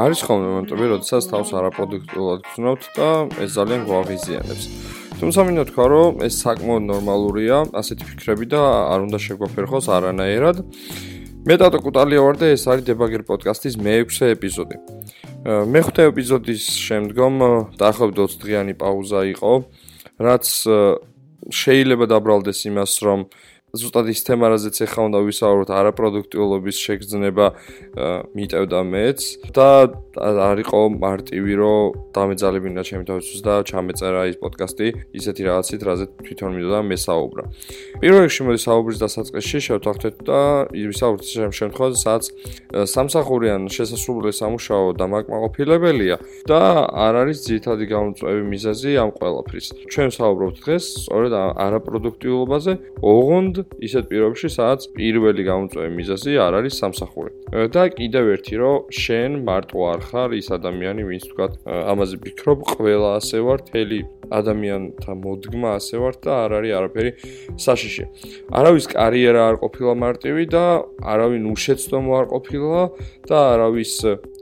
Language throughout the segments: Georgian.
არის ხოლმე მომენტები, როდესაც თავს არაპროდუქტიულად გრძნობთ და ეს ძალიან გვაღიზიანებს. თუმცა მინდა თქვა, რომ ეს საკმაოდ ნორმალურია, ასეთი ფიქრები და არ უნდა შეგვაფერხოს არანაირად. მე დატო კუტალია ვარ და ეს არის დებაგერ პოდკასტის მე-6 ეპიზოდი. მე-5 ეპიზოდის შემდგომ დაახლოებით 20 დღიანი პაუზა იყო, რაც შეიძლება დაბრალდეს იმას, რომ ზუსტად ის თემა, რაზეც ახლა უნდა ვისაუბროთ, არაპროდუქტიულობის შეგრძნება მიტევდა მეც და არისო მარტივი, რომ დამეძალებინა ჩემი თავისთვის და ჩამეწერა ის პოდკასტი ისეთი რაღაცით, რაზე თვითონ მინდოდა მესაუბრა. პირველ რიგში მოდი საუბრის დასაწყისში შევთანხმდეთ და ვისაუბროთ ამ შემთხვევაში, სადაც სამსახურიან შესაძლებელი სამუშაო და მაკმაყოფილებელია და არ არის ძირითადი გამოწვევი მიზეზი ამ ყველაფრის. ჩვენ საუბრობთ დღეს სწორედ არაპროდუქტიულობაზე, ოღონდ ისეთ პირობებში, სადაც პირველი გამოწვევი მიზეზი არ არის სამსახური. და კიდევ ერთი, რომ შენ მარტო არ ხარ ის ადამიანი, ვინც თქვა ამაზე ფიქრობ, ყველა ასე ვარ, თელი ადამიანთა მოდგმა ასე ვარ და არ არის არაფერი საშიში. არავის კარიერა არ ყოფილა მარტივი და არავინ უშეცდომო არ ყოფილა და არავის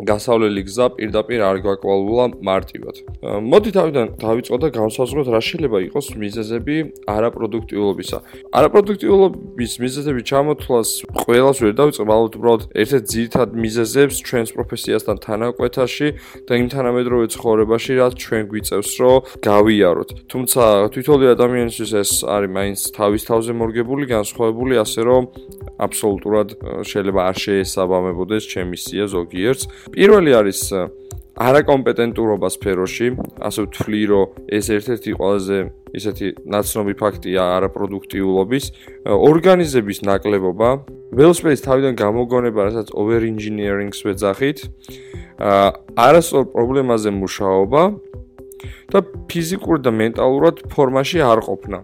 გასავლელი გზა პირდაპირ არ გაკვალულა მარტივად. მოდი თავიდან დავიწყო და განსაზღვროთ რა შეიძლება იყოს მიზეზები არაპროდუქტიულობისა. არაპროდუქტიულობის მიზეზები ჩამოთვლას ყველას ვერ დავიწყებ, ალბათ უბრალოდ ერთ-ერთ ძირითად მიზეზებს ჩვენს პროფესიასთან თანაკვეთაში და იმ თანამედროვე ცხოვრებაში, რაც ჩვენ გვიწევს, რომ გავიაროთ. თუმცა თვითონი ადამიანისთვის ეს არის მაინც თავის თავზე მორგებული, განსხვავებული, ასე რომ აბსოლუტურად შეიძლება არ შეესაბამებოდეს ჩემი სია ზოგიერთს. პირველი არის არაკომპეტენტურობა სფეროში, ასე ვთვლი, რომ ეს ერთ-ერთი ყველაზე ისეთი ნაცნობი ფაქტია არაპროდუქტიულობის, ორგანიზების ნაკლებობა, ველოსპედის თავიდან გამოგონება, რასაც over engineering-ს ვეძახით, არასწორ პრობლემაზე მუშაობა და ფიზიკურ და მენტალურად ფორმაში არ ყოფნა.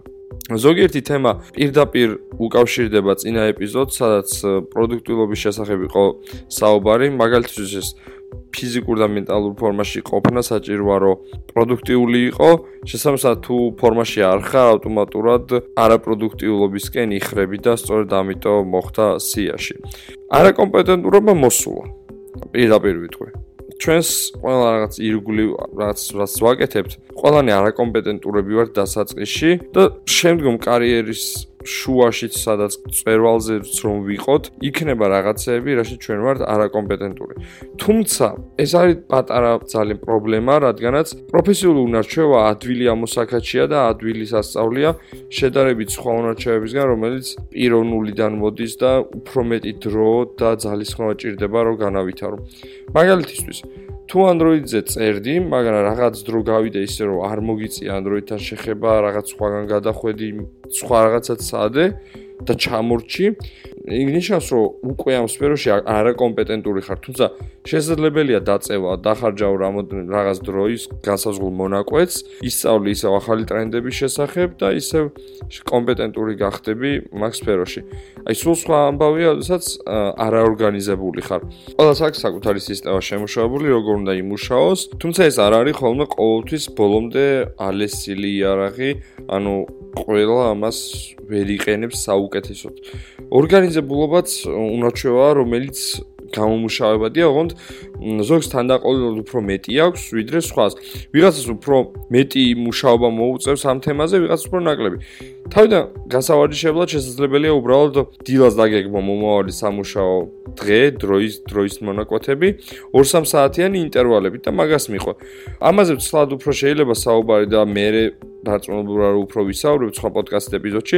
ზოგიერთი თემა პირდაპირ უკავშირდება წინა ეპიზოდს, სადაც პროდუქტიულობის შესახებ იყო საუბარი, მაგალითად ეს ფიზიკურ და მენტალურ ფორმაში ყოფნა საჭიროა, რომ პროდუქტიული იყო. შესაბამისად, თუ ფორმაში არ ხარ, ავტომატურად არაპროდუქტიულობისკენ იხრები და სწორედ ამიტომ მოხდა სიაში. არაკომპეტენტურობა მოსულა. პირდაპირ ვიტყვი. ჩვენს ყველა რაღაც ირგვლივ რაღაც რაც ვაკეთებთ, ყველანი არაკომპეტენტურები ვართ დასაწყისში და შემდგომ კარიერის შუაშიც სადაც წერვალზე რომ ვიყოთ, იქნება რაღაცეები, რაში ჩვენ ვართ არაკომპეტენტური. თუმცა, ეს არის პატარა ძალიან პრობლემა, რადგანაც პროფესიული უნარჩვევა ადვილი ამოსაკაჩია და ადვილი სასწაულია შედარებით სხვა უნარჩვევებისგან, რომელიც პიროვნულიდან მოდის და უფრო მეტი დრო და ძალისხმევა ჭირდება, რომ განავითარო. მაგალითისთვის, თუ Android-ზე წერდი, მაგრამ რაღაც დრო გავიდა ისე რომ არ მოგიწია Android-თან შეხება, რაღაც სხვაგან გადახვედი, სხვა რაღაცაც საადე და ჩამორჩი, ნიშნავს რომ უკვე ამ სფეროში არაკომპეტენტური ხარ, თუმცა შესაძლებელია დაწევა, დახარჯავ რაღაც დროის განსაზღვრულ მონაკვეთს, ისწავლი ისევ ახალი ტრენდების შესახებ და ისევ კომპეტენტური გახდები მაგ სფეროში. აი სულ სხვა ამბავია, როდესაც არაორგანიზებული ხარ. ყველას აქვს საკუთარი სისტემა შემუშავებული, როგორ უნდა იმუშაოს, თუმცა ეს არ არის ხოლმე ყოველთვის ბოლომდე ალესილი იარაღი, ანუ ყველა ამას ვერ იყენებს საუკეთესოდ. ორგანიზებულობაც უნარჩვევაა, რომელიც გამომუშავებადია, ოღონდ ზოგს თანდაყოლილად უფრო მეტი აქვს, ვიდრე სხვას. ვიღაცას უფრო მეტი მუშაობა მოუწევს ამ თემაზე, ვიღაცას უფრო ნაკლები. თავიდან გასავარჯიშებლად შესაძლებელია უბრალოდ დილას დაგეგმო მომავალი სამუშაო დღე, დროის დროის მონაკვეთები, 2-3 საათიანი ინტერვალებით და მაგას მიყვა. ამაზე ვცლად უფრო შეიძლება საუბარი და მე დარწმუნებულად უფრო ვისაუბრებ სხვა პოდკასტ ეპიზოდში,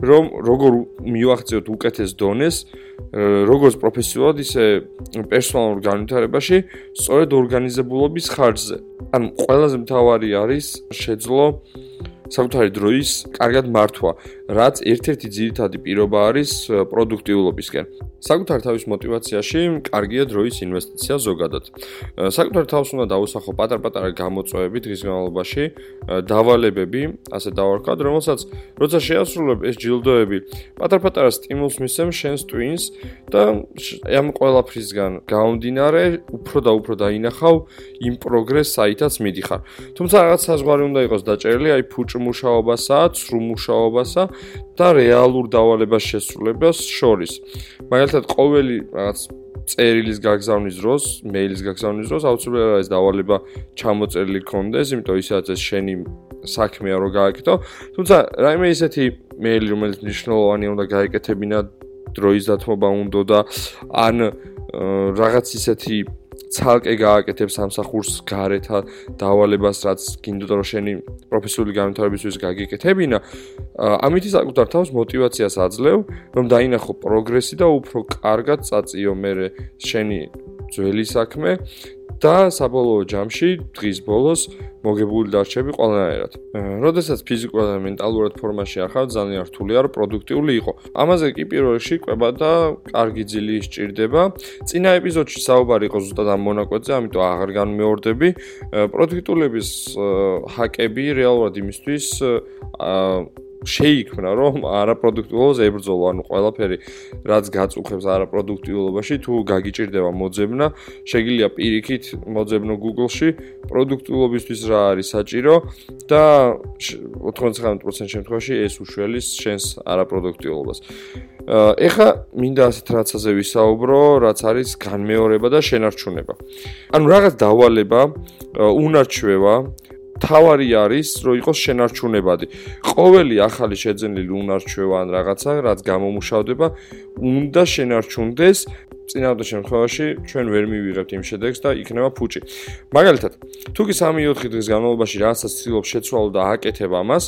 რომ როგორ მივახციოთ უკეთეს დონეს, როგორც პროფესიულად, ისე პერსონალურ განვითარებაში, სწორედ ორგანიზებულობის ხარჯზე. ანუ ყველაზე მთავარი არის შეძლო საკუთარი დროის კარგად მართვა, რაც ერთ-ერთი ძირითადი პირობა არის პროდუქტიულობისკენ. საკუთარ თავის мотивацიაში კარგია დროის ინვესტიცია ზოგადად. საკუთარ თავს უნდა დაუსახო პატარ-პატარა გამოწვევები დღის განმავლობაში, დავალებები, ასე დავარქვათ, რომელსაც როცა შეასრულებ ეს ჯილდოები, პატარ-პატარა სტიმულს მისცემ შენს ტვინს და ამ ყველაფრისგან გამომდინარე უფრო და უფრო დაინახავ იმ პროგრესს, საითაც მიდიხარ. თუმცა რაღაც საზღვარი უნდა იყოს დაჭერილი, აი ფუჭ მუშაობასა, ცრუ მუშაობასა, და რეალურ დავალებას შესრულებას შორის. მაგალითად, ყოველი რაღაც წერილის გაგზავნის დროს, მეილის გაგზავნის დროს აუცილებლად ეს დავალება ჩამოწერილი კონდეს, იმიტომ ისაც ეს შენი საქმეა რო გააკეთო. თუმცა რაიმე ისეთი მეილი, რომელიც მნიშვნელოვანია, უნდა გაეკეთებინა დროის დათმობა უნდა და ან რაღაც ისეთი ცალკე გააკეთებს სამსახურს გარეთა დავალებას, რაც გინდოდა რომ შენი პროფესიული განვითარებისთვის გაგიკეთებინა, ამით საკუთარ თავს мотивაციას აძლევ, რომ დაინახო პროგრესი და უფრო კარგად წაწიო მე შენი ძველი საქმე. და საბოლოო ჯამში დღის ბოლოს მოგებული დარჩები ყველანაირად. როდესაც ფიზიკურად და მენტალურად ფორმაში არ ხარ, ძალიან რთულია რომ პროდუქტიული იყო. ამაზე კი პირველ რიგში ყვება და კარგი ძილი სჭირდება. წინა ეპიზოდში საუბარი იყო ზუსტად ამ მონაკვეთზე, ამიტომ აღარ განმეორდები. პროდუქტულების ჰაკები რეალურად იმისთვის აა შეიქმნა რომ არაპროდუქტიულობას ებრძოლო, ანუ ყველაფერი რაც გაწუხებს არაპროდუქტიულობაში, თუ გაგიჭirdება მოძებნა, შეგიძლია პირიქით მოძებნო Google-ში პროდუქტიულობისთვის რა არის საჭირო და 99% შემთხვევაში ეს უშველის შენს არაპროდუქტიულობას. ეხა მინდა ასეთ რაცაზე ვისაუბრო, რაც არის განმეორება და შენარჩუნება. ანუ რაღაც დავალება, უნარჩვევა თავარი არის, რომ იყოს შენარჩუნებადი. ყოველი ახალი შეძენილი უნარჩვევა ან რაღაცა, რაც გამომუშავდება, უნდა შენარჩუნდეს. წინავდა შემთხვევაში ჩვენ ვერ მივიღებთ იმ შედეგს და იქნება ფუჭი. მაგალითად, თუ კი 3-4 დღის განმავლობაში რაღაცა ცდილობს შეცვალო და აკეთებ ამას,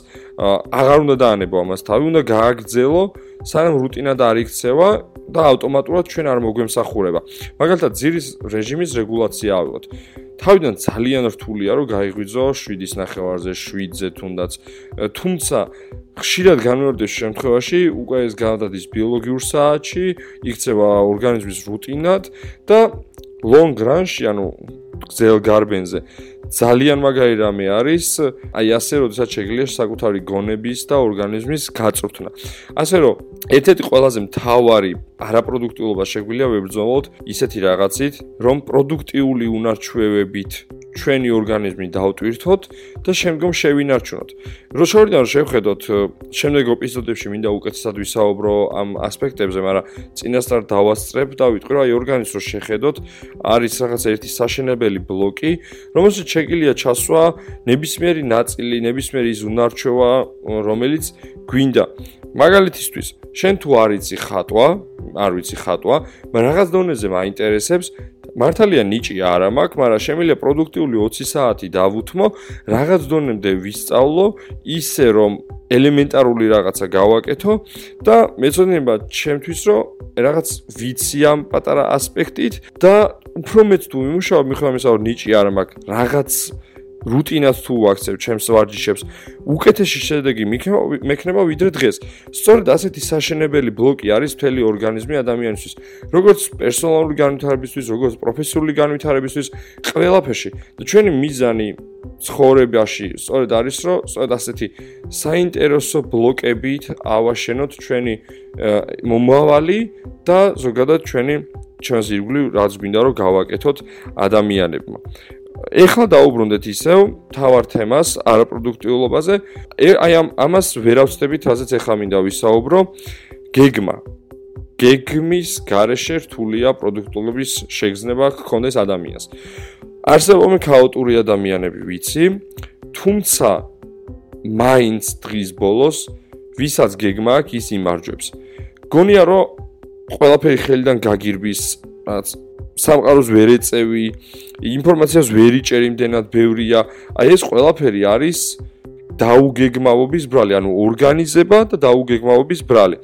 აღარ უნდა დაანებო ამას თავი, უნდა გააგრძელო, სანამ რუტინა და არ იქცევა და ავტომატურად ჩვენ არ მოგვემსახურება. მაგალითად, ძირის რეჟიმის რეგულაცია ავიღოთ. თავიდან ძალიან რთულია რომ გაიღვიძო 7-ის ნახევარზე 7-ზე თუნდაც. თუმცა ხშირად განმეორდეს შემთხვევაში უკვე ეს გადადის ბიოლოგიურ საათში იქცევა ორგანიზმის რუტინად და long run-ში ანუ გზელ გარბენზე. ძალიან მაგარი რამე არის. აი ასე როდესაც შეგიძლია საკუთარი გონების და ორგანიზმის გაწვრთნა. ასე რომ ერთ-ერთი ყველაზე მთავარი არაპროდუქტიულობა შეგვიძლია ვებრძოლოთ ისეთი რაღაცით რომ პროდუქტიული უნარჩვევებით ჩვენი ორგანიზმი დაუტვირთოთ და შემდგომ შევინარჩუნოთ. რო შორიდან შევხედოთ, შემდეგ ეპიზოდებში მინდა უკეთესად ვისაუბრო ამ ასპექტებზე, მაგრამ წინასწარ დავასწრებ და ვიტყვი, რომ აი ორგანიზმს რო შეხედოთ, არის რაღაც ერთი საშენებელი ბლოკი, რომელშიც შეგიძლია ჩასვა ნებისმიერი ნაწილი, ნებისმიერი ზუნარჩევა, რომელიც გვინდა. მაგალითისთვის, შენ თუ არ იცი ხატვა, არ ვიცი ხატვა, მაგრამ რაღაც დონეზე მაინტერესებს მართალია ნიჭი არა მაქვს, მაგრამ შემიძლია პროდუქტიული 20 საათი დავუთმო, რაღაც დონემდე ვისწავლო, ისე რომ ელემენტარული რაღაცა გავაკეთო და მეცოდინება ჩემთვის რომ რაღაც ვიცი ამ პატარა ასპექტით და უფრო მეც თუ ვიმუშაობ, მიხვდა მისაო ნიჭი არა მაქვს, რაღაც რუტინას თუ ვაქცევ ჩემს ვარჯიშებს, უკეთესი შედეგი მექნება ვიდრე დღეს. სწორედ ასეთი საშენებელი ბლოკი არის მთელი ორგანიზმი ადამიანისთვის, როგორც პერსონალური განვითარებისთვის, როგორც პროფესიული განვითარებისთვის, ყველაფერში. და ჩვენი მიზანი ცხოვრებაში სწორედ არის, რომ სწორედ ასეთი საინტერესო ბლოკებით ავაშენოთ ჩვენი მომავალი და ზოგადად ჩვენი ჩვენს ირგვლივ რაც გვინდა რომ გავაკეთოთ ადამიანებმა. ეხლა დაუბრუნდეთ ისევ თავარ თემას არაპროდუქტიულობაზე. აი ამ ამას ვერავწდებით, ასეც ეხლა მინდა ვისაუბრო. გეგმა. გეგმის გარეშე რთულია პროდუქტულობის შეგრძნება გქონდეს ადამიანს. არსებობენ ქაოტური ადამიანები, ვიცი, თუმცა მაინც დღის ბოლოს ვისაც გეგმა აქვს, ის იმარჯვებს. გონია რომ ყველაფერი ხელიდან გაგირბის, რაც სამყაროს ვერ ეწევი, ინფორმაციას ვერ იჭერი იმდენად ბევრია. აი ეს ყველაფერი არის დაუგეგმავობის ბრალი, ანუ ორგანიზება და დაუგეგმავობის ბრალი.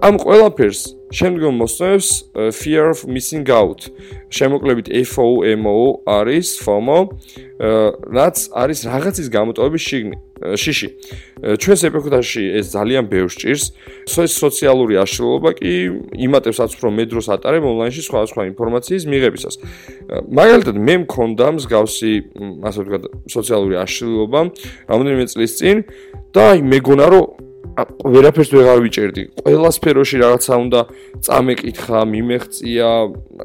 ამ ყველაფერს შემდგომ მოსწევს fear of missing out. შემოკლებით FOMO არის FOMO, რაც არის რაღაცის გამოტოვების შიგნი. შიში. ჩვენს ეპოქაში ეს ძალიან ბევრს ჭირს. ეს სოციალური აშლილობა კი იმატებს აც უფრო მედროს ატარებ ონლაინში სხვადასხვა ინფორმაციის მიღებისას. მაგალითად, მე მქონდა მსგავსი, ასე ვთქვათ, სოციალური აშლილობა რამოდენიმე წლის წინ და აი მეგონა რომ ვერაფერს ვეღარ ვიჭერდი. ყველა სფეროში რაღაცა უნდა წამეკითხა, მიმეღწია,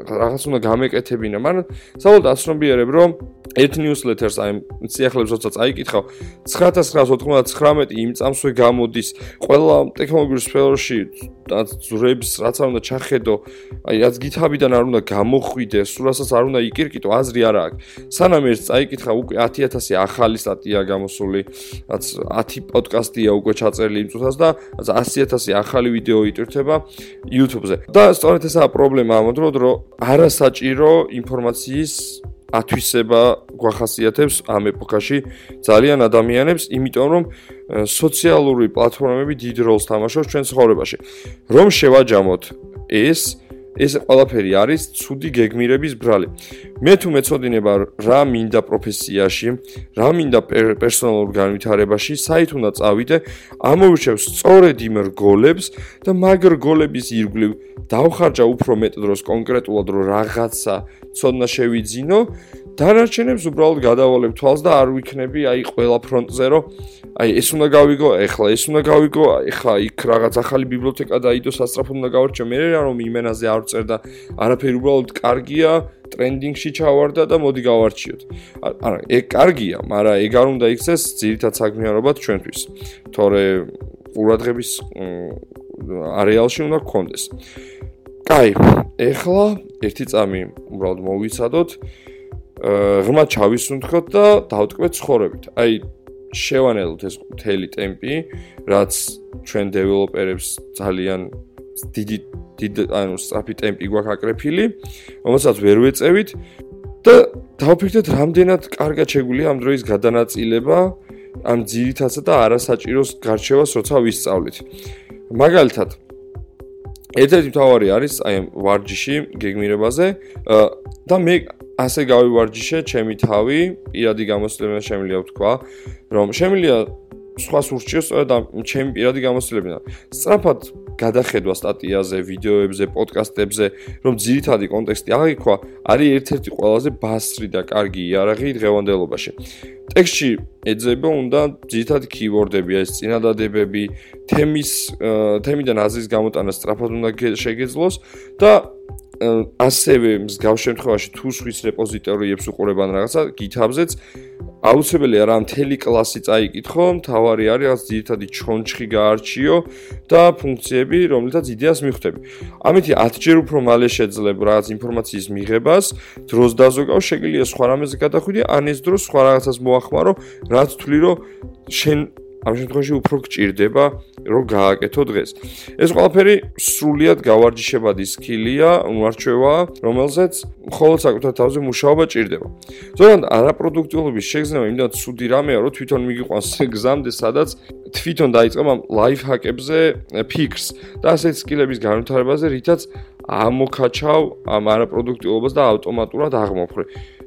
რაღაც უნდა გამეკეთებინა, მაგრამ საბოლოოდ აცნობიერებ რომ ერთ newsletter-ს აი სიახლეებს როცა წაიკითხავ 9999 იმ წამსვე გამოდის. ყველა ტექნოლოგიურ სფეროში ძრებს რაც არ უნდა ჩახედო აი რაც GitHub-დან არ უნდა გამოხვიდე სულ რასაც არ უნდა იკირკიტო აზრი არა აქვს. სანამ ეს წაიკითხა უკვე 10000 ახალი სტატია გამოსული რაც 10 პოდკასტია უკვე ჩაწერილი იმ წუთას და 100000 ახალი ვიდეო იტვირთება YouTube-ზე და სწორედ ესაა პრობლემა ამ დროს რომ არასაჭირო ინფორმაციის ათვისება გვახასიათებს ამ ეპოქაში ძალიან ადამიანებს, იმიტომ რომ სოციალური პლატფორმები დიდ როლს თამაშობს ჩვენ ცხოვრებაში. რომ შევაჯამოთ ეს ეს ყველაფერი არის ცუდი გეგმირების ბრალი. მე თუ მეწოდინება რა მინდა პროფესიაში, რა მინდა პერსონალურ განვითარებაში, საით უნდა წავიდე, ამოვირჩევ სწორედ იმ რგოლებს და მაგ რგოლების ირგვლივ დავხარჯა უფრო მეტ დროს კონკრეტულად რომ რაღაცა ცოდნა შევიძინო დანარჩენებს უბრალოდ გადავალებ თვალს და არ ვიქნები აი ყველა ფრონტზე რომ აი ეს უნდა გავიგო ეხლა ეს უნდა გავიგო ეხლა იქ რაღაც ახალი ბიბლიოთეკა დაიდო სასწრაფოდ უნდა გავარჩიო. მე რა რომ იმენაზე არ წერ და არაფერი უბრალოდ კარგია ტრენდინგში ჩავარდა და მოდი გავარჩიოთ. არა ეგ კარგია მაგრამ ეგ არ უნდა იქცეს ძირითად საქმიანობად ჩვენთვის. თორე ყურადღების არეალში უნდა გქონდეს. კაი, ეხლა ერთი წამი უბრალოდ მოვიცადოთ. აა ღრმა ჩავისუნთქოთ და დავტკბეთ ცხოვრებით. აი შევანელოთ ეს მთელი ტემპი, რაც ჩვენ დეველოპერებს ძალიან დიდი დიდი ანუ სწრაფი ტემპი გვაქვს აკრეფილი, რომელსაც ვერ ვეწევით და დავფიქრეთ რამდენად კარგად შეგვიძლია ამ დროის გადანაწილება ამ ძირითადსა და არასაჭიროს გარჩევას როცა ვისწავლით. მაგალითად, ერთ-ერთი მთავარი არის აი ვარჯიში გეგმირებაზე და მე ასე გავივარჯიშე ჩემი თავი პირადი გამოცდილება შემიძლია ვთქვა რომ შემიძლია სხვა სურჩიოს და ჩემი პირადი გამოცდილება სწრაფად გადახედვა სტატიაზე, ვიდეოებზე, პოდკასტებზე, რომ ძირითადი კონტექსტი აღიქვა, არის ერთ-ერთი ყველაზე ბასრი და კარგი იარაღი დღევანდელობაში. ტექსტში ეძება უნდა ძირითადი კიუორდები, ეს წინადადებები, თემის თემიდან აზრის გამოტანა სწრაფად უნდა შეგეძლოს და ასევე მსგავს შემთხვევაში თუ სხვის რეპოზიტორიებს უყურებან რაღაცა GitHub-ზეც აუცილებელია რა მთელი კლასი წაიკითხო, თავარი არის რაც ძირითადი ჩონჩხი გაარჩიო და ფუნქციები, რომლითაც იდეას მიხვდები. ამით 10 ჯერ უფრო მალე შეძლებ რაღაც ინფორმაციის მიღებას, დროს დაზოგავ, შეგიძლია სხვა რამეზე გადახვიდე, ან ეს დრო სხვა რაღაცას მოახმარო, რაც თვლი რომ შენ ამ შემთხვევაში უფრო გჭირდება რომ გააკეთო დღეს. ეს ყველაფერი სრულიად გავარჯიშებადი სკილია, უმარჩევა, რომელზეც მხოლოდ საკუთარ თავზე მუშაობა ჭირდება. ზოგადად არაპროდუქტიულობის შეგრძნება იმდან ცუდი რამეა, რომ თვითონ მიგიყვანს გზამდე, სადაც თვითონ დაიწყებ ამ ლაიფჰაკებზე ფიქრს და ასეთ სკილების განვითარებაზე, რითაც ამოქაჩავ ამ არაპროდუქტიულობას და ავტომატურად აღმოფხრი.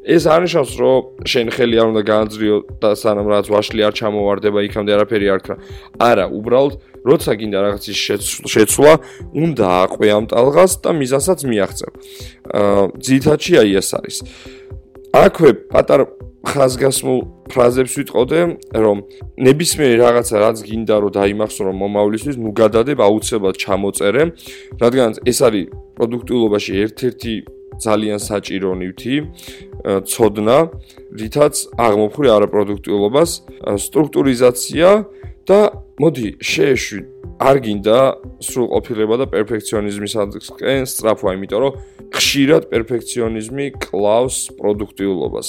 ეს არნიშნავს, რომ შენ ხელი არ უნდა გაანძრიო და სანამ რაც ვაშლი არ ჩამოვარდება, იქამდე არაფერი არ ქრა. არა, უბრალოდ როცა გინდა რაღაცის შეცვლა, უნდა აყვე ამ ტალღას და მიზანსაც მიაღწევ. აა ძითაჩი აი ეს არის. აქვე პატარ ხაზგასმულ ფრაზებს ვიტყოდე, რომ ნებისმიერი რაღაცა რაც გინდა რომ დაიმახსო რომ მომავლისთვის, ნუ გადადებ აუცილებლად ჩამოწერე, რადგან ეს არის პროდუქტიულობაში ერთ-ერთი ძალიან საჭირო ნივთი ცოდნა, რითაც აღმოფხვრი არაპროდუქტიულობას, სტრუქტურიზაცია და მოდი შეეშვი არ გინდა სრულყოფილება და პერფექციონიზმისადმი სწრაფვა, იმიტომ რომ ხშირად პერფექციონიზმი კლავს პროდუქტიულობას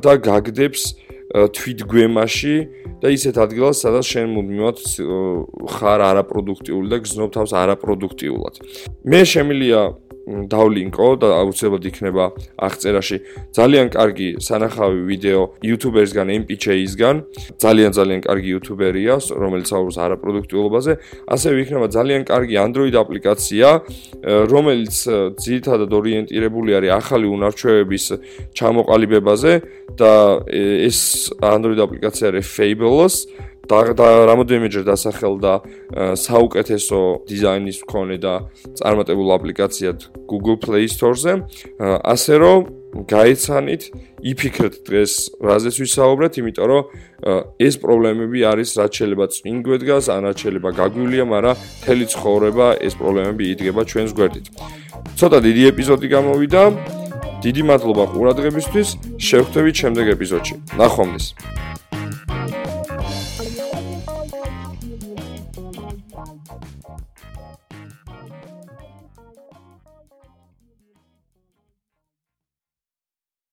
და გაგდებს თვითგვემაში და ისეთ ადგილას, სადაც შენ მუდმივად ხარ არაპროდუქტიული და გზნობ თავს არაპროდუქტიულად. მე შემილია დავლინკო და აუცილებლად იქნება აღწერაში. ძალიან კარგი სანახავი ვიდეო YouTuber-სგან MPJ-ისგან ძალიან ძალიან კარგი YouTuber-ია რომელიც აუს არაპროდუქტიულობაზე. ასევე იქნება ძალიან კარგი Android აპლიკაცია რომელიც ძირითადად ორიენტირებული არის ახალი უნარჩვევების ჩამოყალიბებაზე და ეს Android აპლიკაცია არის Fabulous და რამოდენიმეჯერ დასახელდა საუკეთესო დიზაინის მქონე და წარმატებულ აპლიკაციად Google Play Store-ზე, ასე რომ გაიცანით, იფიქრეთ დღეს რაზეც ვისაუბრეთ, იმიტომ რომ ეს პრობლემები არის რაც შეიძლება წინგვედგას, ან რაც შეიძლება გაგვივლია, მაგრამ თელი ცხოვრება ეს პრობლემები იდგება ჩვენს გვერდით. ცოტა დიდი ეპიზოდი გამოვიდა. დიდი მადლობა ყურადღებისთვის. შევხვდებით შემდეგ ეპიზოდში. ნახვამდის.